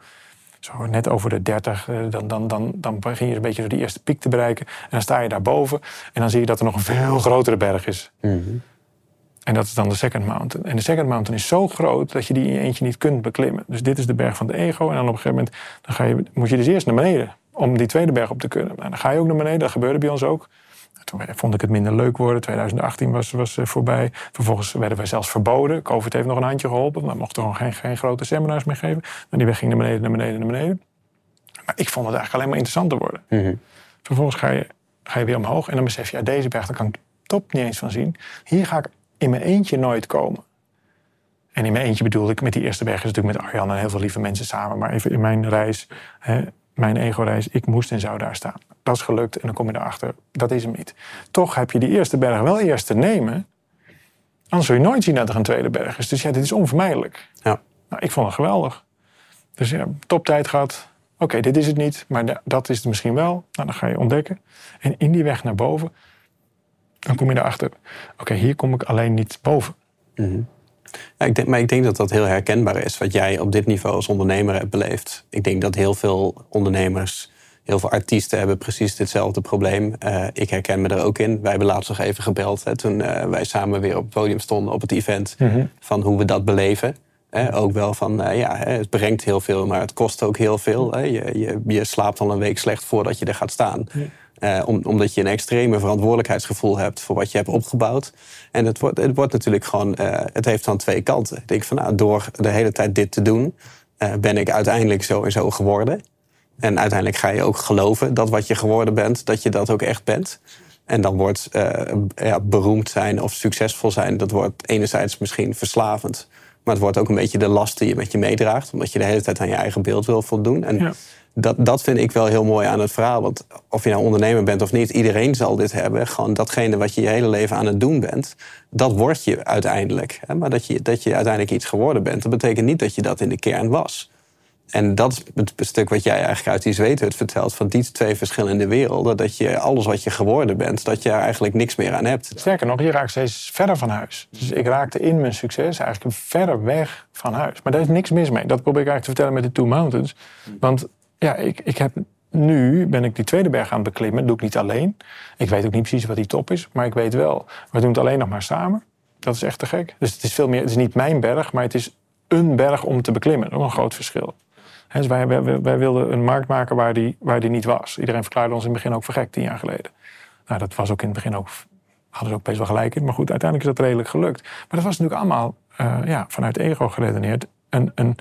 zo net over de 30. Eh, dan, dan, dan, dan begin je een beetje zo die eerste piek te bereiken. En dan sta je daar boven. En dan zie je dat er nog een veel grotere berg is. Mhm. En dat is dan de Second Mountain. En de Second Mountain is zo groot dat je die in je eentje niet kunt beklimmen. Dus dit is de berg van de ego. En dan op een gegeven moment dan ga je, moet je dus eerst naar beneden om die tweede berg op te kunnen. Nou, dan ga je ook naar beneden, dat gebeurde bij ons ook. Toen vond ik het minder leuk worden. 2018 was, was eh, voorbij. Vervolgens werden wij zelfs verboden. COVID heeft nog een handje geholpen. We mochten gewoon geen, geen grote seminars meer geven. Maar die weg ging naar beneden, naar beneden, naar beneden. Maar ik vond het eigenlijk alleen maar interessanter worden. Mm Vervolgens ga je, ga je weer omhoog. En dan besef je, ja, deze berg, daar kan ik top niet eens van zien. Hier ga ik in mijn eentje nooit komen. En in mijn eentje bedoel ik, met die eerste berg is natuurlijk met Arjan en heel veel lieve mensen samen. Maar even in mijn reis, hè, mijn ego-reis, ik moest en zou daar staan. Dat is gelukt en dan kom je erachter, dat is hem niet. Toch heb je die eerste berg wel eerst te nemen. Anders zul je nooit zien dat er een tweede berg is. Dus ja, dit is onvermijdelijk. Ja. Nou, ik vond het geweldig. Dus ja, toptijd gehad. Oké, dit is het niet, maar dat is het misschien wel. Nou, dan ga je ontdekken. En in die weg naar boven, dan kom je erachter. Oké, hier kom ik alleen niet boven. Mm ja, ik denk, maar ik denk dat dat heel herkenbaar is, wat jij op dit niveau als ondernemer hebt beleefd. Ik denk dat heel veel ondernemers Heel veel artiesten hebben precies ditzelfde probleem. Uh, ik herken me er ook in. Wij hebben laatst nog even gebeld hè, toen uh, wij samen weer op het podium stonden op het event. Mm Van hoe we dat beleven. Hè, ook wel van, uh, ja, het brengt heel veel, maar het kost ook heel veel. Hè. Je, je, je, slaapt al een week slecht voordat je er gaat staan. Om, omdat je een extreme verantwoordelijkheidsgevoel hebt voor wat je hebt opgebouwd. En het wordt, het wordt natuurlijk gewoon, uh, het heeft dan twee kanten. Ik denk van, nou, door de hele tijd dit te doen, uh, ben ik uiteindelijk zo en zo geworden. En uiteindelijk ga je ook geloven dat wat je geworden bent, dat je dat ook echt bent. En dan wordt ja, beroemd zijn of succesvol zijn, dat wordt enerzijds misschien verslavend. Maar het wordt ook een beetje de last die je met je meedraagt. Omdat je de hele tijd aan je eigen beeld wil voldoen. En ja dat, dat vind ik wel heel mooi aan het verhaal. Want of je nou ondernemer bent of niet, iedereen zal dit hebben. Gewoon datgene wat je je hele leven aan het doen bent, dat word je uiteindelijk. Maar dat je, dat je uiteindelijk iets geworden bent, dat betekent niet dat je dat in de kern was. En dat is het stuk wat jij eigenlijk uit die zweethut vertelt. Van die twee verschillende werelden. Dat je alles wat je geworden bent, dat je eigenlijk niks meer aan hebt. Sterker nog, je raakt steeds verder van huis. Dus ik raakte in mijn succes eigenlijk verder weg van huis. Maar daar is niks mis mee. Dat probeer ik eigenlijk te vertellen met de Two Mountains. Want ja, ik, ik heb nu ben ik die tweede berg aan het beklimmen. Dat doe ik niet alleen. Ik weet ook niet precies wat die top is. Maar ik weet wel, we doen het alleen nog maar samen. Dat is echt te gek. Dus het is veel meer, het is niet mijn berg, maar het is een berg om te beklimmen. Dat is een groot verschil. Dus wij, wij, wij, wilden een markt maken waar die, waar die niet was. Iedereen verklaarde ons in het begin ook vergekt tien jaar geleden. Nou, dat was ook in het begin ook, hadden ze ook best wel gelijk in. Maar goed, uiteindelijk is dat redelijk gelukt. Maar dat was natuurlijk allemaal uh, ja, vanuit ego geredeneerd. Een, een,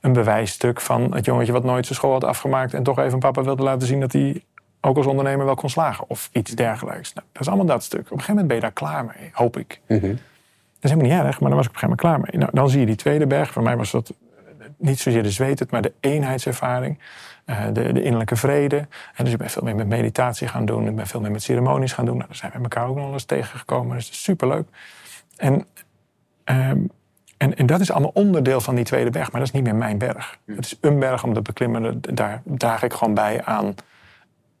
een bewijsstuk van het jongetje wat nooit zijn school had afgemaakt en toch even papa wilde laten zien dat hij ook als ondernemer wel kon slagen of iets dergelijks. Nou, dat is allemaal dat stuk. Op een gegeven moment ben je daar klaar mee, hoop ik. Mm -hmm. Dat is helemaal niet erg, maar dan was ik op een gegeven moment klaar mee. Nou, dan zie je die tweede berg. Voor mij was dat niet zozeer de zweet, maar de eenheidservaring. Uh, de, de, innerlijke vrede. En dus ik ben veel meer met meditatie gaan doen. Ik ben veel meer met ceremonies gaan doen. Nou, daar zijn we elkaar ook nog eens tegengekomen. Dus dat is superleuk. En um, en, en, dat is allemaal onderdeel van die tweede berg, maar dat is niet meer mijn berg. Het is een berg om te beklimmen, daar draag ik gewoon bij aan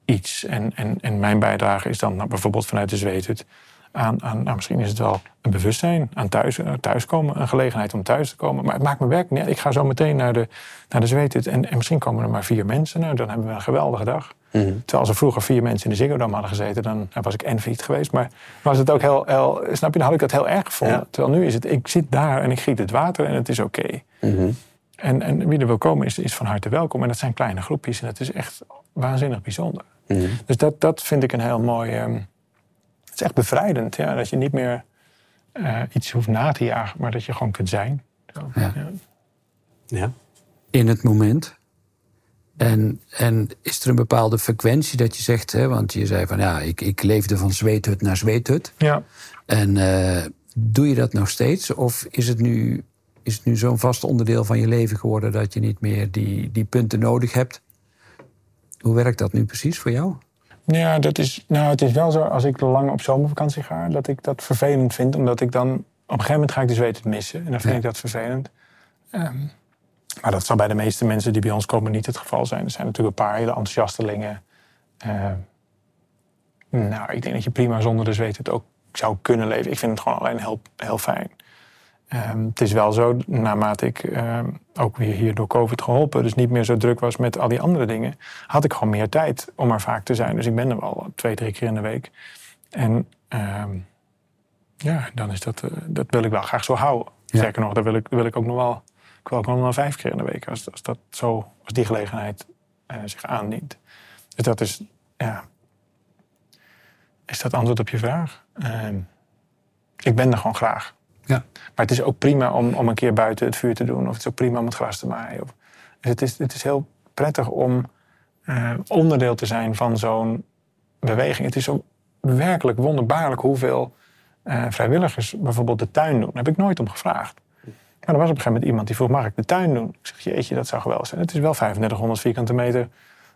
iets. En, en, en mijn bijdrage is dan nou, bijvoorbeeld vanuit de zweethut aan, aan nou, misschien is het wel een bewustzijn, aan thuis, uh, thuiskomen, een gelegenheid om thuis te komen. Maar het maakt me werk niet. Ik ga zo meteen naar de, naar de zweethut en, en misschien komen er maar vier mensen. Nou, dan hebben we een geweldige dag. Mm -hmm. Terwijl als er vroeger vier mensen in de Ziggo Dome hadden gezeten, dan was ik envied geweest. Maar was het ook heel, heel, snap je, dan had ik dat heel erg gevonden. Terwijl nu is het, ik zit daar en ik giet het water en het is oké. Okay. Mm -hmm. en, en wie er wil komen is, is van harte welkom. En dat zijn kleine groepjes en dat is echt waanzinnig bijzonder. Mm -hmm. Dus dat, dat vind ik een heel mooi... Um, het is echt bevrijdend, ja, dat je niet meer uh, iets hoeft na te jagen, maar dat je gewoon kunt zijn. Zo, ja. Ja. ja. In het moment. En, en is er een bepaalde frequentie dat je zegt, hè, want je zei van ja, ik, ik leefde van zweethut naar zweethut. Ja. En uh, doe je dat nog steeds? Of is het nu, is het nu zo'n vast onderdeel van je leven geworden dat je niet meer die, die punten nodig hebt? Hoe werkt dat nu precies voor jou? Ja, dat is, nou, het is wel zo als ik lang op zomervakantie ga, dat ik dat vervelend vind, omdat ik dan op een gegeven moment ga ik de zweethut missen. En dan vind ja. ik dat vervelend. Um, maar dat zal bij de meeste mensen die bij ons komen niet het geval zijn. Er zijn natuurlijk een paar hele enthousiastelingen. Uh, nou, ik denk dat je prima zonder de zweet het ook zou kunnen leven. Ik vind het gewoon alleen heel, heel fijn. Um, het is wel zo, naarmate ik um, ook weer hier door COVID geholpen, dus niet meer zo druk was met al die andere dingen, had ik gewoon meer tijd om er vaak te zijn. Dus ik ben er wel twee, drie keer in de week. En um, ja, dan is dat, uh, dat wil ik wel graag zo houden. Ja. Zeker nog, dat wil ik, dat wil ik ook nog wel ik wil ook nog maar vijf keer in de week als, als, dat zo, als die gelegenheid uh, zich aandient. Dus dat is, ja. Is dat antwoord op je vraag? Ik ben er gewoon graag. Ja. Maar het is ook prima om, om een keer buiten het vuur te doen. Of het is ook prima om het gras te maaien. Dus het is, het is heel prettig om uh, onderdeel te zijn van zo'n beweging. Het is zo werkelijk wonderbaarlijk hoeveel uh, vrijwilligers bijvoorbeeld de tuin doen. Daar heb ik nooit om gevraagd. Maar er was op een gegeven moment iemand die vroeg, mag ik de tuin doen? Ik zeg, jeetje, dat zou geweldig zijn. Het is wel 3500 vierkante meter.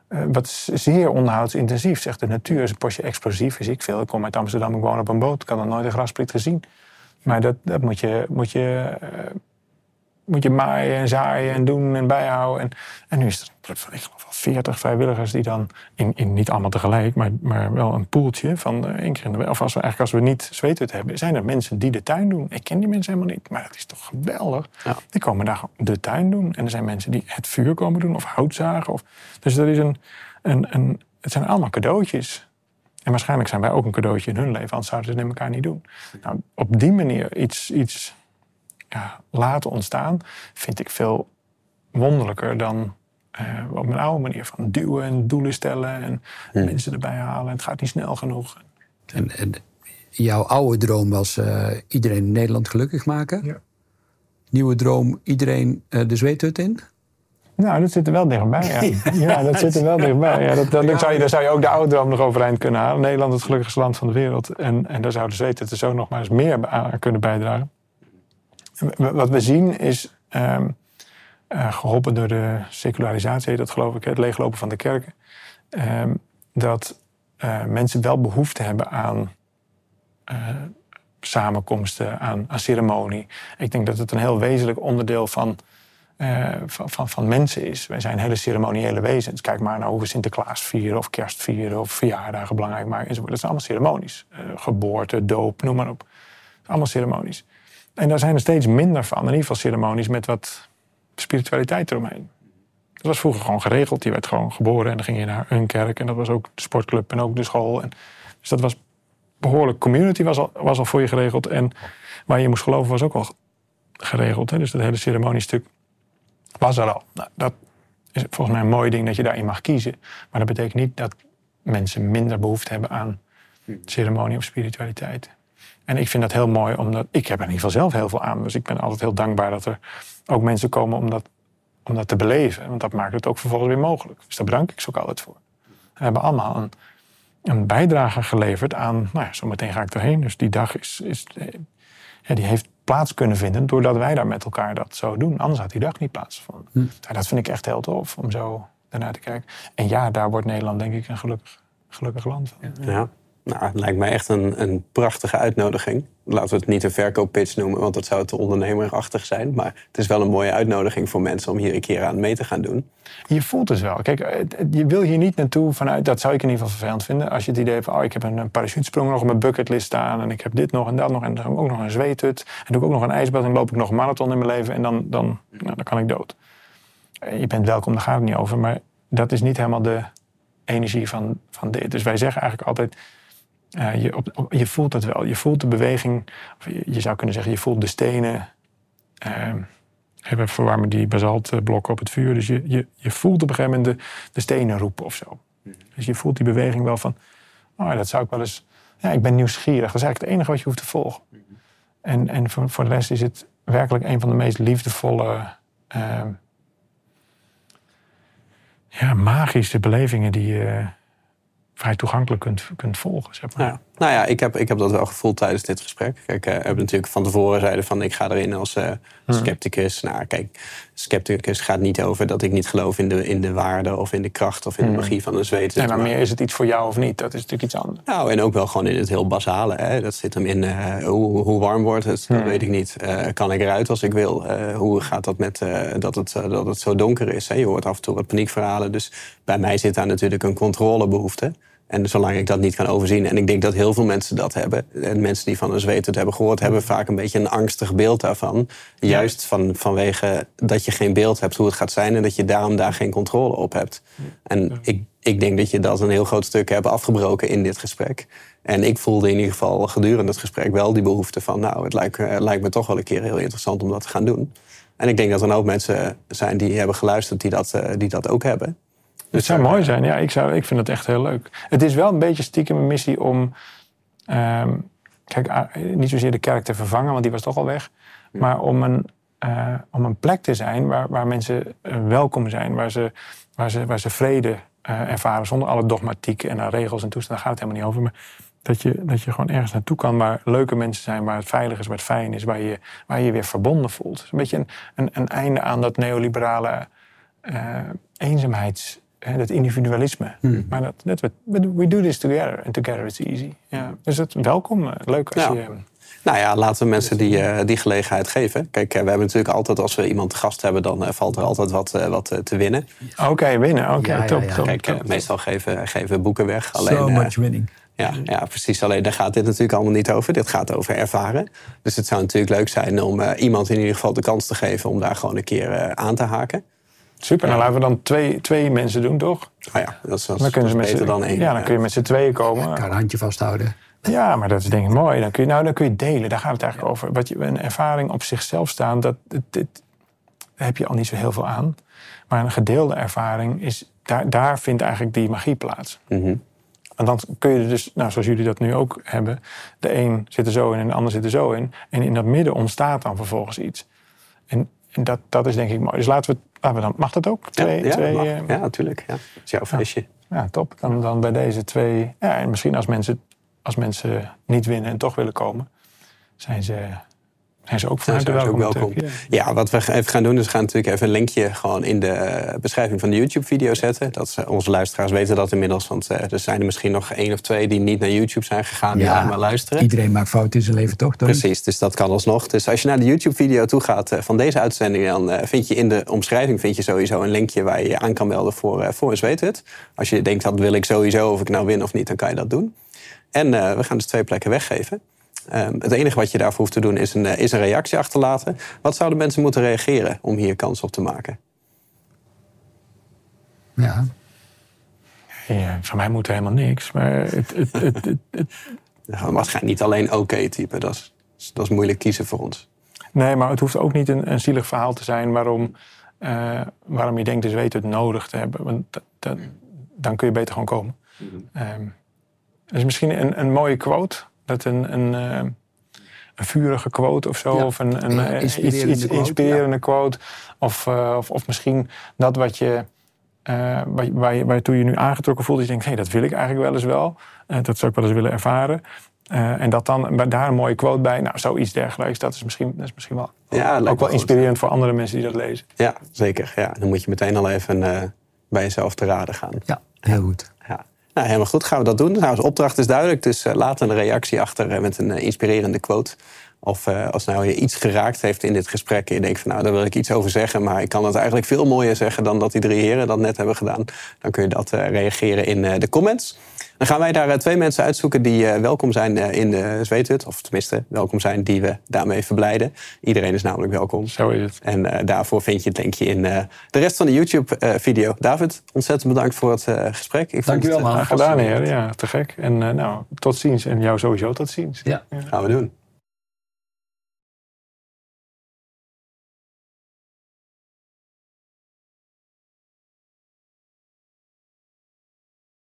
Uh, wat zeer onderhoudsintensief. Zegt de natuur is een potje explosief. Is ik veel. Ik kom uit Amsterdam, ik woon op een boot. Ik had nog nooit een graspriet gezien. Maar dat, dat moet je, moet je uh, moet je maaien en zaaien en doen en bijhouden. En, en nu is er, ik geloof wel 40 vrijwilligers die dan, in, in, niet allemaal tegelijk, maar, maar wel een poeltje van één keer in de week. Of als we eigenlijk als we niet zweethut hebben, zijn er mensen die de tuin doen. Ik ken die mensen helemaal niet, maar het is toch geweldig. Ja. Die komen daar de tuin doen. En er zijn mensen die het vuur komen doen of hout zagen. Of, dus dat is een, En, en het zijn allemaal cadeautjes. En waarschijnlijk zijn wij ook een cadeautje in hun leven, anders zouden ze het met elkaar niet doen. Nou, op die manier iets, iets ja, laten ontstaan, vind ik veel wonderlijker dan uh, op mijn oude manier van duwen en doelen stellen en hmm. mensen erbij halen. Het gaat niet snel genoeg. En, en jouw oude droom was uh, iedereen in Nederland gelukkig maken. Ja. Nieuwe droom, iedereen uh, de zweethut in? Nou, dat zit er wel dichtbij. Ja, ja dat zit er wel dichtbij. Ja, dat, dat, zou je, daar zou je ook de oude droom nog overeind kunnen halen. Nederland is het gelukkigste land van de wereld. En, en daar zou de zweethut er zo nog maar eens meer aan kunnen bijdragen. Wat we zien is, um, uh, geholpen door de secularisatie, dat geloof ik, het leeglopen van de kerken, um, dat uh, mensen wel behoefte hebben aan uh, samenkomsten, aan, aan, ceremonie. Ik denk dat het een heel wezenlijk onderdeel van, van, van, van, mensen is. Wij zijn hele ceremoniële wezens. Kijk maar naar hoe we Sinterklaas vieren, of kerst vieren, of verjaardagen belangrijk maken. Dat zijn allemaal ceremonies. geboorte, doop, noem maar op. Allemaal ceremonies. En daar zijn er steeds minder van. In ieder geval ceremonies met wat spiritualiteit eromheen. Dat was vroeger gewoon geregeld. Je werd gewoon geboren en dan ging je naar een kerk. En dat was ook de sportclub en ook de school. En, dus dat was behoorlijk community was al, was al voor je geregeld. En waar je moest geloven was ook al geregeld. Hè? Dus dat hele ceremoniestuk was er al. Dat is volgens mij een mooi ding dat je daarin mag kiezen. Maar dat betekent niet dat mensen minder behoefte hebben aan ceremonie of spiritualiteit. En ik vind dat heel mooi, omdat ik heb er in ieder geval zelf heel veel aan. Dus ik ben altijd heel dankbaar dat er ook mensen komen om dat, om dat te beleven. Want dat maakt het ook vervolgens weer mogelijk. Dus daar bedank ik ze ook altijd voor. We hebben allemaal een, een bijdrage geleverd aan, nou ja, zometeen ga ik erheen. Dus die dag is, is ja, die heeft plaats kunnen vinden doordat wij daar met elkaar dat zo doen. Anders had die dag niet plaatsgevonden. Hm. Ja, dat vind ik echt heel tof om zo daarnaar te kijken. En ja, daar wordt Nederland denk ik een gelukkig, gelukkig land van. Ja. Nou, het lijkt mij echt een, een prachtige uitnodiging. Laten we het niet een verkooppitch noemen, want dat zou te ondernemerachtig zijn. Maar het is wel een mooie uitnodiging voor mensen om hier een keer aan mee te gaan doen. Je voelt het wel. Kijk, je wil hier niet naartoe vanuit, dat zou ik in ieder geval vervelend vinden. Als je het idee hebt, oh, ik heb een parachutesprong nog op mijn bucketlist staan. En ik heb dit nog en dat nog. En dan heb ik ook nog een zweethut. En doe ik ook nog een ijsbad en loop ik nog een marathon in mijn leven. En dan, dan, nou, dan kan ik dood. Je bent welkom, daar gaat het niet over. Maar dat is niet helemaal de energie van, van dit. Dus wij zeggen eigenlijk altijd uh, je, op, je, voelt het wel. Je voelt de beweging. Je, zou kunnen zeggen, je voelt de stenen. Uh, we verwarmen die basaltblokken op het vuur. Dus je, je, je voelt op een gegeven moment de, de stenen roepen of zo. Dus je voelt die beweging wel van... Oh, dat zou ik wel eens... Ja, ik ben nieuwsgierig. Dat is eigenlijk het enige wat je hoeft te volgen. En, en voor, voor de rest is het werkelijk een van de meest liefdevolle... Uh, ja, magische belevingen die je vrij toegankelijk kunt, kunt volgen. Zeg maar. Nou ja, ik heb, ik heb dat wel gevoeld tijdens dit gesprek. Kijk, uh, we hebben natuurlijk van tevoren zeiden van ik ga erin als uh, scepticus. Nou, kijk, scepticus gaat niet over dat ik niet geloof in de, in de waarde of in de kracht of in de hmm. magie van een zweet. Nee, maar meer is het iets voor jou of niet? Dat is natuurlijk iets anders. Nou, en ook wel gewoon in het heel basale. Hè. Dat zit hem in uh, hoe, hoe warm wordt het, dat hmm. weet ik niet. kan ik eruit als ik wil? hoe gaat dat met dat, het, dat het zo donker is? Hè? Je hoort af en toe wat paniekverhalen. Dus bij mij zit daar natuurlijk een controlebehoefte. En zolang ik dat niet kan overzien, en ik denk dat heel veel mensen dat hebben, en mensen die van een zweet het hebben gehoord, hebben vaak een beetje een angstig beeld daarvan. Juist van, vanwege dat je geen beeld hebt hoe het gaat zijn en dat je daarom daar geen controle op hebt. En ik, ik denk dat je dat een heel groot stuk hebt afgebroken in dit gesprek. En ik voelde in ieder geval gedurende het gesprek wel die behoefte van, nou, het lijkt, het lijkt me toch wel een keer heel interessant om dat te gaan doen. En ik denk dat er ook mensen zijn die hebben geluisterd die dat, eh, die dat ook hebben. Het zou mooi zijn. Ja, ik, zou, ik vind het echt heel leuk. Het is wel een beetje stiekem een missie om... Um, kijk, niet zozeer de kerk te vervangen, want die was toch al weg. Maar om een, uh, om een plek te zijn waar, waar mensen uh, welkom zijn. Waar ze, waar ze, waar ze vrede uh, ervaren zonder alle dogmatiek en regels en toestanden. Daar gaat het helemaal niet over. Maar dat je, dat je gewoon ergens naartoe kan waar leuke mensen zijn, waar het veilig is, waar het fijn is, waar je waar je, weer verbonden voelt. Het is een beetje een, een, een einde aan dat neoliberale eenzaamheids dat individualisme. Hmm. Maar dat, dat, we do this together and together it's easy. Ja, dus het, welkom, eh, leuk als je... Nou ja, laten we mensen die, uh, die gelegenheid geven. Kijk, uh, we hebben natuurlijk altijd, als we iemand te gast hebben, dan uh, valt er altijd wat, wat te winnen. Oké, winnen. Oké, okay, top, top, Kijk, top, meestal geven, geven boeken weg. Alleen, so much winning. Ja, ja, precies. Alleen daar gaat dit natuurlijk allemaal niet over. Dit gaat over ervaren. Dus het zou natuurlijk leuk zijn om iemand in ieder geval de kans te geven om daar gewoon een keer aan te haken. Super, nou laten we dan twee, twee mensen doen, toch? Ah ja, dat is, dat Dan kunnen ze met beter z'n- dan één. Ja, dan kun je met z'n tweeën komen. Elkaar een handje vasthouden. Ja, maar dat is denk ik mooi. Dan kun je, nou, dan kun je delen. Daar gaat het eigenlijk over. Wat je, een ervaring op zichzelf staan, dat, dit, dit- daar heb je al niet zo heel veel aan. Maar een gedeelde ervaring, is, daar, daar vindt eigenlijk die magie plaats. Mhm. En dan kun je dus, nou, zoals jullie dat nu ook hebben... de een zit er zo in en de ander zit er zo in. En in dat midden ontstaat dan vervolgens iets. En, dat, dat is denk ik mooi. Dus laten we, laten we dan... Mag dat ook? Twee, ja, twee, mag. eh, ja, natuurlijk. Ja. Het is jouw feestje. ja, top. Dan, dan bij deze twee. Ja, en misschien als mensen, als mensen niet winnen en toch willen komen, zijn ze, zijn ze ook zijn ze welkom. Ja. Ja, wat we even gaan doen, is we gaan natuurlijk even een linkje gewoon in de eh, beschrijving van de YouTube-video zetten. Dat ze- onze luisteraars weten dat inmiddels, want eh, er zijn er misschien nog één of twee die niet naar YouTube zijn gegaan, die Ja. alleen maar luisteren. Iedereen maakt fouten in zijn leven, toch? Tony? Precies, dus dat kan alsnog. Dus als je naar de YouTube-video toe gaat eh, van deze uitzending, dan vind je in de omschrijving vind je sowieso een linkje waar je je aan kan melden voor, voor een zweethut. Als je denkt, dat wil ik sowieso, of ik nou win of niet, dan kan je dat doen. En eh, we gaan dus twee plekken weggeven. Ehm, het enige wat je daarvoor hoeft te doen is een, eh, is een reactie achterlaten. Wat zouden mensen moeten reageren om hier kans op te maken? Ja. Ja, van mij moet er helemaal niks. Maar het, het, het, waarschijnlijk niet alleen oké typen. Dat is, dat is moeilijk kiezen voor ons. nee, maar het hoeft ook niet een, een zielig verhaal te zijn waarom, eh, waarom je denkt dus weet het nodig te hebben. Want dat- dat- dan kun je beter gewoon komen. Ehm, er is misschien een, een mooie quote. Dat een, een, eh, een vurige quote of zo. Ja. Of een, een, Ja, eh, inspirerende iets, iets quote, inspirerende quote. Of, eh, of, of misschien dat wat je, eh, waar, waar je, waartoe je nu aangetrokken voelt. Dat je denkt, hé, dat wil ik eigenlijk wel eens wel. Eh, dat zou ik wel eens willen ervaren. Eh, en dat dan daar een mooie quote bij. Nou, zoiets dergelijks. Dat is misschien, dat is misschien wel, Ja, ook wel goed. inspirerend voor andere mensen die dat lezen. Ja, zeker. Ja, dan moet je meteen al even eh, bij jezelf te raden gaan. ja, heel goed. Nou, helemaal goed. Gaan we dat doen. Nou, de opdracht is duidelijk. Dus eh, laat een reactie achter eh, met een eh, inspirerende quote. Of als nou je iets geraakt heeft in dit gesprek... en je denkt van nou, daar wil ik iets over zeggen... maar ik kan het eigenlijk veel mooier zeggen dan dat die drie heren dat net hebben gedaan... dan kun je dat reageren in de comments. Dan gaan wij daar eh, twee mensen uitzoeken die eh, welkom zijn eh, in de zweethut. Of tenminste, welkom zijn die we daarmee verblijden. Iedereen is namelijk welkom. Zo is het. En eh, daarvoor vind je het linkje in eh, de rest van de YouTube-video. David, ontzettend bedankt voor het gesprek. Ik vond Dankjewel, het, eh, man. Graag gedaan, heer. Ja, te gek. En eh, nou, tot ziens. En jou sowieso tot ziens. Ja. Gaan we doen.